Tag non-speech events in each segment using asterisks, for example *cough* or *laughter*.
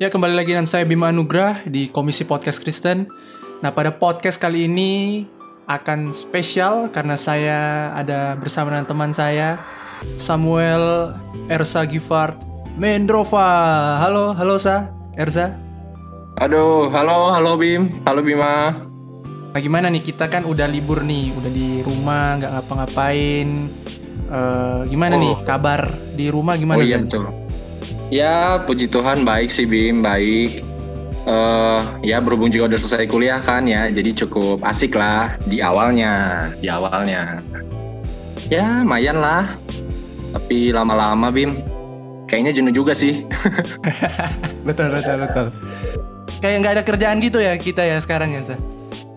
Ya kembali lagi dengan saya Bima Anugrah di Komisi Podcast Kristen. Nah pada podcast kali ini akan spesial karena saya ada bersama dengan teman saya Samuel Ersa Gifart Mendrova. Halo, halo Sa, Erza. Aduh, halo, halo Bim, halo Bima. Nah gimana nih kita kan udah libur nih, udah di rumah nggak ngapa-ngapain. Eh, gimana Oh. nih kabar di rumah gimana oh iya betul. Ya, puji Tuhan baik sih Bim, baik. eh ya berhubung juga udah selesai kuliah kan ya, jadi cukup asik lah di awalnya, di awalnya. Ya, lumayan lah. Tapi lama-lama Bim, kayaknya jenuh juga sih. *laughs* Betul betul betul. Kayak nggak ada kerjaan gitu ya kita ya sekarang ya Sa?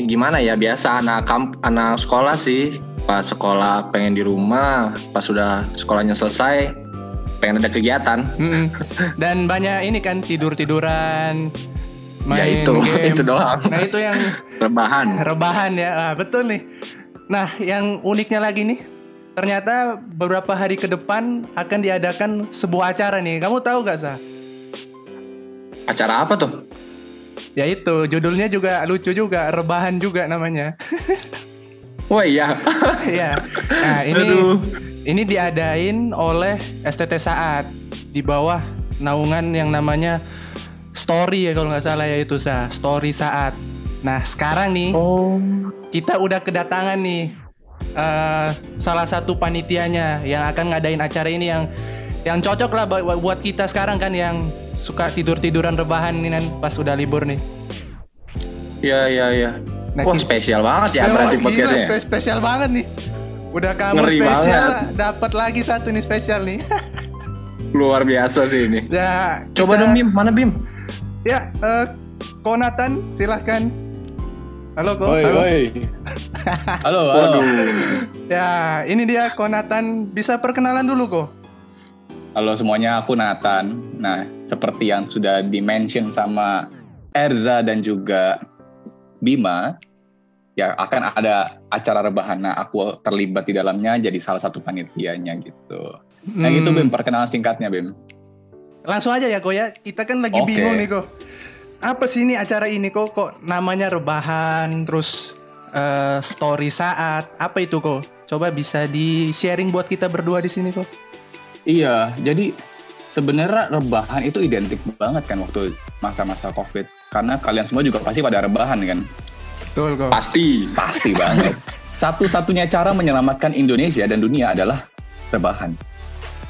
Gimana ya, biasa anak kamp, anak sekolah sih. Pas sekolah pengen di rumah, pas sudah sekolahnya selesai, pengen ada kegiatan. Mm-mm. Dan banyak ini kan tidur tiduran, main ya itu, *laughs* game. itu doang. Nah itu yang Rebahan. rebahan ya, ah, betul nih. Nah yang uniknya lagi nih, ternyata beberapa hari ke depan akan diadakan sebuah acara nih. Kamu tahu gak sa? Acara apa tuh? Ya itu judulnya juga lucu juga, rebahan juga namanya. Wah *laughs* iya. Iya. *laughs* Nah ini Aduh. Ini diadain oleh STT Saat di bawah naungan yang namanya Story ya kalau nggak salah ya itu sa Story Saat. Nah sekarang nih Oh. kita udah kedatangan nih eh, salah satu panitianya yang akan ngadain acara ini yang yang cocok lah buat buat kita sekarang kan yang suka tidur tiduran rebahan nih kan pas udah libur nih. Iya iya iya. Nah, Wah kita- spesial banget ya berarti podcastnya. spe- spesial banget nih. Udah kamu Ngeri spesial, dapat lagi satu nih spesial nih. *laughs* Luar biasa sih ini. ya, Coba kita- dong Bim, mana Bim? Ya, eh, Konatan silahkan. Halo Ko, Oi, halo. oi. *laughs* Halo, halo. Waduh. Ya, ini dia Konatan. Bisa perkenalan dulu Ko. Halo semuanya, aku Nathan. Nah, seperti yang sudah di-mention sama Erza dan juga Bima, ya akan ada acara rebahan. Nah, aku terlibat di dalamnya jadi salah satu panitianya gitu. Nah, Hmm, itu Bim, perkenalan singkatnya Bim. Langsung aja ya Ko ya. Kita kan lagi Oke. bingung nih Ko. Apa sih ini acara ini Ko? Kok namanya rebahan terus eh, story saat. Apa itu Ko? Coba bisa di-sharing buat kita berdua di sini Ko. Iya, jadi sebenarnya rebahan itu identik banget kan waktu masa-masa COVID. Karena kalian semua juga pasti pada rebahan kan. Betul Ko. Pasti. Pasti banget. *laughs* Satu-satunya cara menyelamatkan Indonesia dan dunia adalah rebahan.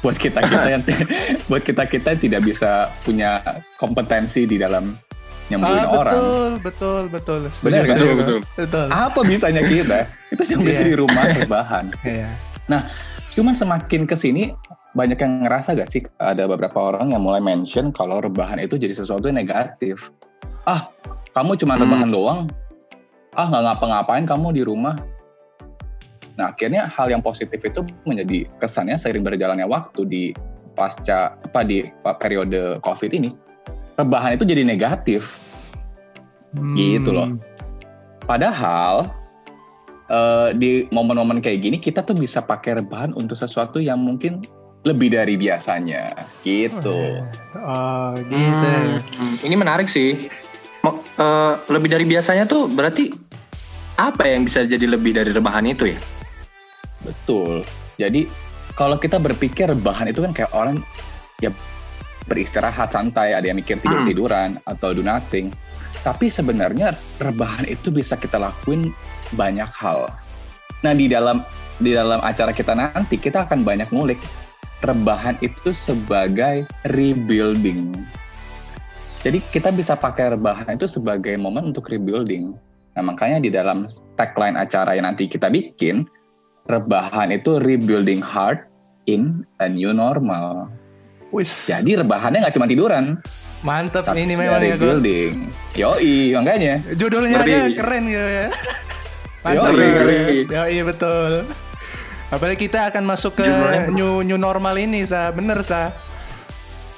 Buat kita kita yang *laughs* buat kita kita yang tidak bisa punya kompetensi di dalam nyembuhin Ah, orang. betul, betul, betul. Setuju, Benar kan? Betul, betul. Betul. Apa bisanya kita? Kita cuma bisa Iya. di rumah rebahan. *laughs* Iya. Cuman semakin ke sini banyak yang ngerasa gak sih ada beberapa orang yang mulai mention kalau rebahan itu jadi sesuatu yang negatif. Ah, kamu cuma Hmm. rebahan doang. Ah, nggak ngapa-ngapain kamu di rumah. Nah, akhirnya hal yang positif itu menjadi kesannya seiring berjalannya waktu di pasca apa di periode COVID ini. Rebahan itu jadi negatif. Gitu loh. Hmm. Padahal eh, di momen-momen kayak gini kita tuh bisa pakai rebahan untuk sesuatu yang mungkin lebih dari biasanya gitu. Oh, gitu. Hmm, Ini menarik sih. Mo- eh, lebih dari biasanya tuh berarti apa yang bisa jadi lebih dari rebahan itu ya? Betul. Jadi kalau kita berpikir rebahan itu kan kayak orang ya beristirahat santai, ada yang mikir tidur-tiduran atau do nothing. Tapi sebenarnya rebahan itu bisa kita lakuin banyak hal. Nah, di dalam di dalam acara kita nanti kita akan banyak ngulik rebahan itu sebagai rebuilding. Jadi kita bisa pakai rebahan itu sebagai momen untuk rebuilding. Nah, makanya di dalam tagline acara yang nanti kita bikin, rebahan itu rebuilding heart in a new normal. Wis. Jadi rebahannya nggak cuma tiduran, mantep tapi ini memang ya, Ko. rebuilding. Yoi, makanya. Judulnya Ngeri. aja keren gitu ya. *laughs* Mantap. Yoi, ya. Yoi, betul. Apalagi kita akan masuk ke new new normal ini, sa. Bener, sa.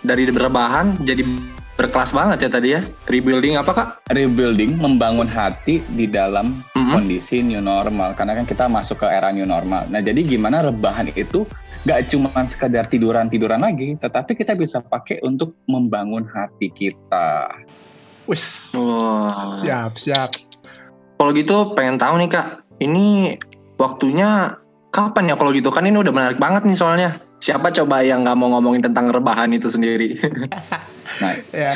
Dari rebahan jadi berkelas banget ya tadi ya. Rebuilding apa kak? Rebuilding, membangun hati di dalam Mhm. kondisi new normal. Karena kan kita masuk ke era new normal. Nah, jadi gimana rebahan itu nggak cuma sekedar tiduran-tiduran lagi, tetapi kita bisa pakai untuk membangun hati kita. Wis. Wah. Siap, siap. Kalau gitu pengen tahu nih kak, ini waktunya kapan ya kalau gitu? Kan ini udah menarik banget nih soalnya. Siapa coba yang nggak mau ngomongin tentang rebahan itu sendiri? *laughs* Nah, Ya.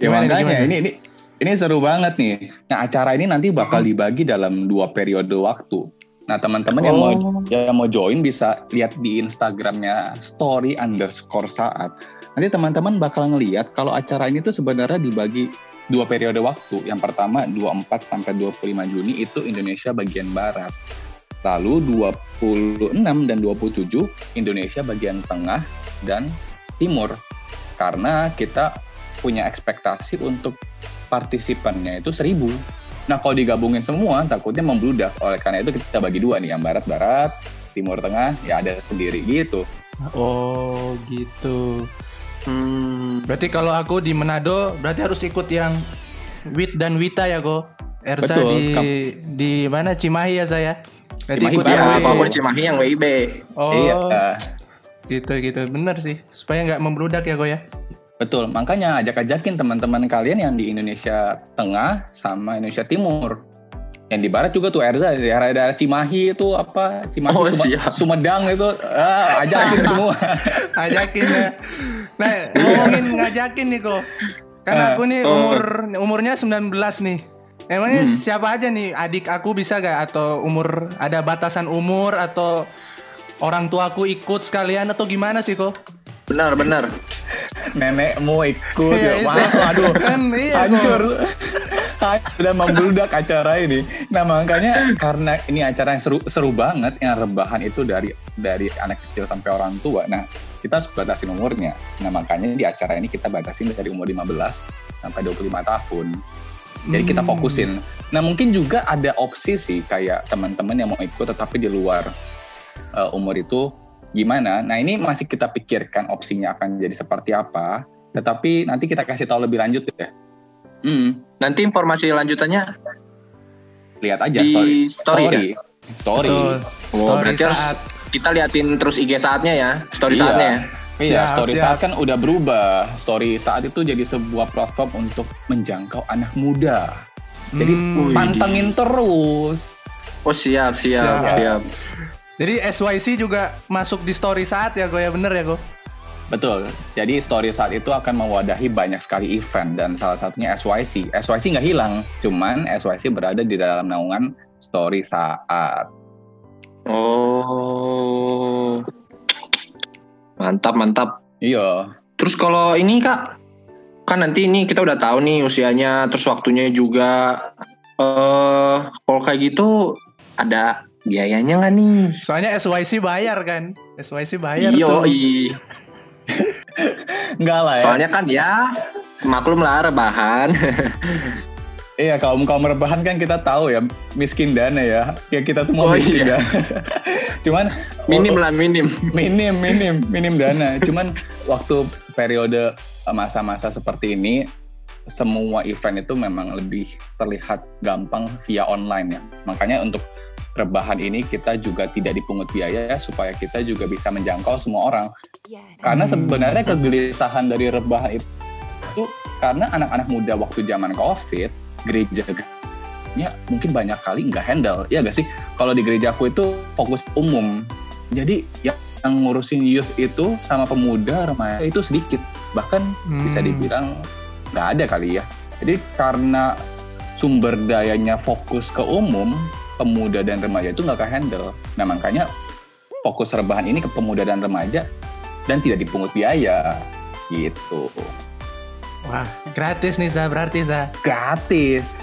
ya Gimana makanya gimana? ini ini ini seru banget nih. Nah, acara ini nanti bakal dibagi dalam dua periode waktu. Nah, teman-teman yang mau Oh. yang mau join bisa lihat di Instagramnya story underscore saat. Nanti teman-teman bakal ngeliat kalau acara ini tuh sebenarnya dibagi dua periode waktu. Yang pertama 24 sampai 25 Juni itu Indonesia bagian barat. Lalu 26 dan 27 Indonesia bagian tengah dan timur. Karena kita punya ekspektasi untuk partisipannya itu 1000. Nah kalau digabungin semua takutnya membludak. Oleh karena itu kita bagi dua nih, yang barat-barat, timur tengah ya ada sendiri gitu. Oh, gitu. Hmm, Berarti kalau aku di Manado berarti harus ikut yang Wit dan Wita ya, Go. Ersa Betul, di kam- di mana Cimahi ya saya. Berarti Cimahi ikut yang ya W- kalau aku di Cimahi yang WIB. Oh, Iya, gitu gitu. Bener sih. Supaya nggak membludak ya, Go ya. betul. Makanya ajak-ajakin teman-teman kalian yang di Indonesia Tengah sama Indonesia Timur. Yang di barat juga tuh Erza, daerah-daerah Cimahi itu apa? Cimahi, Oh, siap. Sumedang itu, ah, ajakin *laughs* semua. Ajakin ya. Nah, ngomongin *laughs* ngajakin nih, Go. Karena Eh, aku nih oh. umur umurnya 19 nih. Emangnya Hmm. siapa aja nih adik aku bisa gak atau umur ada batasan umur atau orang tuaku ikut sekalian atau gimana sih kok? Benar benar. Nenekmu ikut, Iya, ya, wah, aduh, Kan iya, hancur. Sudah membludak acara ini. Nah makanya karena ini acara yang seru seru banget, yang rebahan itu dari dari anak kecil sampai orang tua. Nah kita harus batasin umurnya. Nah makanya di acara ini kita batasin dari umur 15 sampai 25 tahun. Jadi kita Hmm. fokusin. Nah mungkin juga ada opsi sih kayak teman-teman yang mau ikut tetapi di luar uh, umur itu gimana. Nah ini masih kita pikirkan opsinya akan jadi seperti apa. Tetapi nanti kita kasih tahu lebih lanjut ya. Hmm, Nanti informasi lanjutannya lihat aja di story. story, ya? Story. Betul. Oh, Story berarti harus saat kita liatin terus IG saatnya ya, story Iya. saatnya ya. Iya, Siap, story siap. saat kan udah berubah. Story saat itu jadi sebuah platform untuk menjangkau anak muda. Jadi Hmm, Wih. pantengin terus. Oh siap siap Siap. siap. Jadi SYC juga masuk di story saat ya, Go ya bener ya, Go? Betul. Jadi story saat itu akan mewadahi banyak sekali event dan salah satunya SYC. SYC nggak hilang, cuman SYC berada di dalam naungan story saat. Mantap mantap. Iya. Terus kalau ini kak, kan nanti ini kita udah tahu nih usianya, terus waktunya juga. Eh, kalau kayak gitu ada biayanya nggak nih? Soalnya SYC bayar kan? SYC bayar Iyo, tuh. i. Enggak lah ya. Soalnya kan ya maklum lah rebahan. Iya, kaum kaum rebahan kan kita tahu ya miskin dana ya. Ya kita semua Oh, miskin iya. ya. *laughs* Cuman minim lah minim. *laughs* minim minim minim dana. Cuman waktu periode eh, masa-masa seperti ini semua event itu memang lebih terlihat gampang via online ya. Makanya untuk rebahan ini kita juga tidak dipungut biaya ya, supaya kita juga bisa menjangkau semua orang. Karena Hmm. sebenarnya kegelisahan dari rebahan itu karena anak-anak muda waktu zaman Covid, gereja ya mungkin banyak kali nggak handle. Ya gak sih? Kalau di gerejaku itu fokus umum. Jadi ya yang ngurusin youth itu sama pemuda remaja itu sedikit. Bahkan bisa Hmm. dibilang nggak ada kali ya. Jadi karena sumber dayanya fokus ke umum, pemuda dan remaja itu nggak ke handle. Nah makanya fokus rebahan ini ke pemuda dan remaja dan tidak dipungut biaya gitu. Wah, gratis nih Za, berarti Za. Gratis.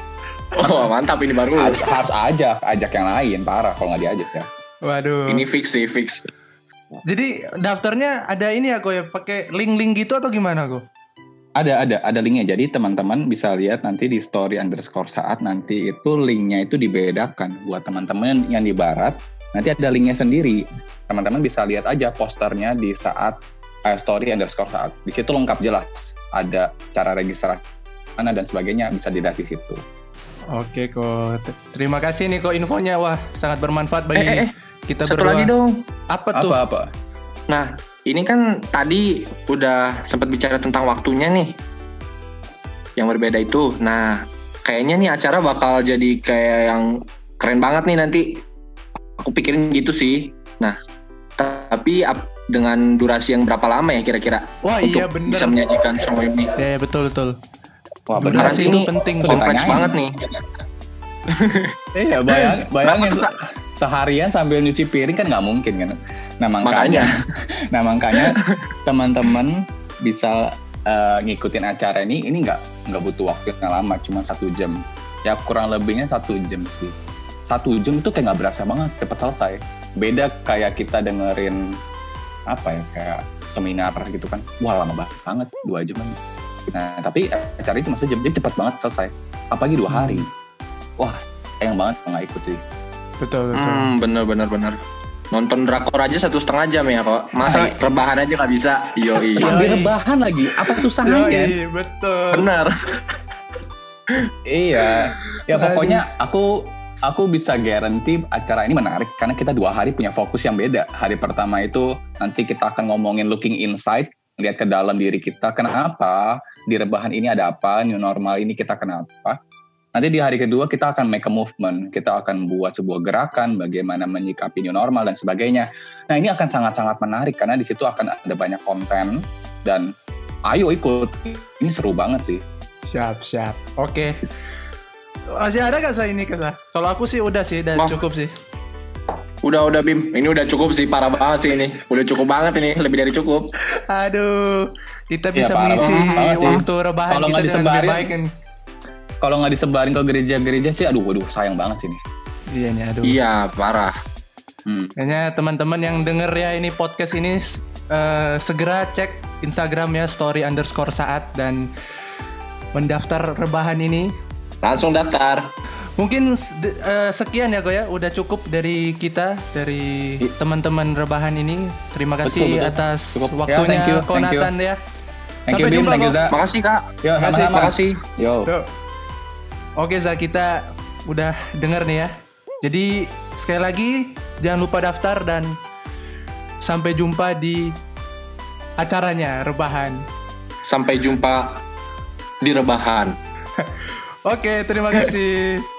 Oh mantap ini baru. Harus, harus ajak, ajak yang lain parah kalau nggak diajak ya. Waduh. Ini fix sih fix. Jadi daftarnya ada ini ya, ya? Pakai link-link gitu atau gimana, Go? Ada, ada, ada linknya. Jadi teman-teman bisa lihat nanti di story underscore saat nanti itu linknya itu dibedakan buat teman-teman yang di barat. Nanti ada linknya sendiri. Teman-teman bisa lihat aja posternya di saat story underscore saat. Di situ lengkap jelas. Ada cara registrasi mana dan sebagainya bisa dilihat di situ. Oke, kok. Terima kasih nih kok infonya. Wah, sangat bermanfaat bagi Eh, eh, eh. kita Satu berdua. lagi dong. Apa tuh? Apa apa? Nah, ini kan tadi udah sempat bicara tentang waktunya nih. Yang berbeda itu. Nah, kayaknya nih acara bakal jadi kayak yang keren banget nih nanti. Aku pikirin gitu sih. Nah, tapi ap- dengan durasi yang berapa lama ya kira-kira Wah untuk iya bener. bisa menyajikan semua ini? Ya, ya, betul betul. Wah, Durasi itu ini penting. Tuh, Kompleks ditanyain. banget nih. *laughs* Iya, bayang, bayangin seharian sambil nyuci piring kan nggak mungkin kan. Nah Makanya. makanya, *laughs* nah makanya teman-teman bisa eh, ngikutin acara ini, ini nggak nggak butuh waktu yang lama, cuma satu jam. Ya kurang lebihnya satu jam sih. Satu jam itu kayak nggak berasa banget, cepat selesai. Beda kayak kita dengerin apa ya kayak seminar gitu kan, wah lama banget dua jam. Nah tapi acara itu masih jam, jadi cepat banget selesai. Apalagi dua hari. Wah sayang banget nggak ikut sih. Betul betul. Hmm, bener bener bener. Nonton drakor aja satu setengah jam ya kok. Masa Hai. rebahan aja nggak bisa? Yoi. Sambil Yoi. rebahan lagi, apa susahnya? Yoi, betul. Bener. Iya, ya pokoknya aku aku bisa guarantee acara ini menarik karena kita dua hari punya fokus yang beda. Hari pertama itu nanti kita akan ngomongin looking inside, lihat ke dalam diri kita. Kenapa di rebahan ini ada apa? New normal ini kita kenapa? Nanti di hari kedua kita akan make a movement, kita akan buat sebuah gerakan, bagaimana menyikapi new normal dan sebagainya. Nah ini akan sangat-sangat menarik karena di situ akan ada banyak konten dan ayo ikut. Ini seru banget sih. Siap siap. Oke. Masih ada gak saya ini kesah? Kalau aku sih udah sih, udah Oh. cukup sih. Udah udah Bim. Ini udah cukup sih parah banget sih ini. Udah cukup banget ini, lebih dari cukup. Aduh, kita Ya, bisa parah mengisi banget sih. waktu rebahan Kalau kita nggak dengan lebih disebarin- baik kan. kalau nggak disebarin ke gereja-gereja sih aduh waduh sayang banget sih ini. Iya nih, aduh. Iya, parah. Hmm. Kayaknya teman-teman yang denger ya ini podcast ini eh, segera cek Instagramnya story underscore saat dan mendaftar rebahan ini. Langsung daftar. Mungkin eh, sekian ya kok ya, udah cukup dari kita dari teman-teman rebahan ini. Terima kasih Betul, betul. atas Cukup. Ya, waktunya thank you, thank you. Konatan ya. Thank Sampai you, Bim, jumpa thank you, kok. Za. Makasih Kak. Yo, sama-sama. Makasih. Yo. Tuh. Oke Za, kita udah denger nih ya. Jadi sekali lagi jangan lupa daftar dan sampai jumpa di acaranya rebahan. Sampai jumpa di rebahan. *laughs* Oke, terima kasih.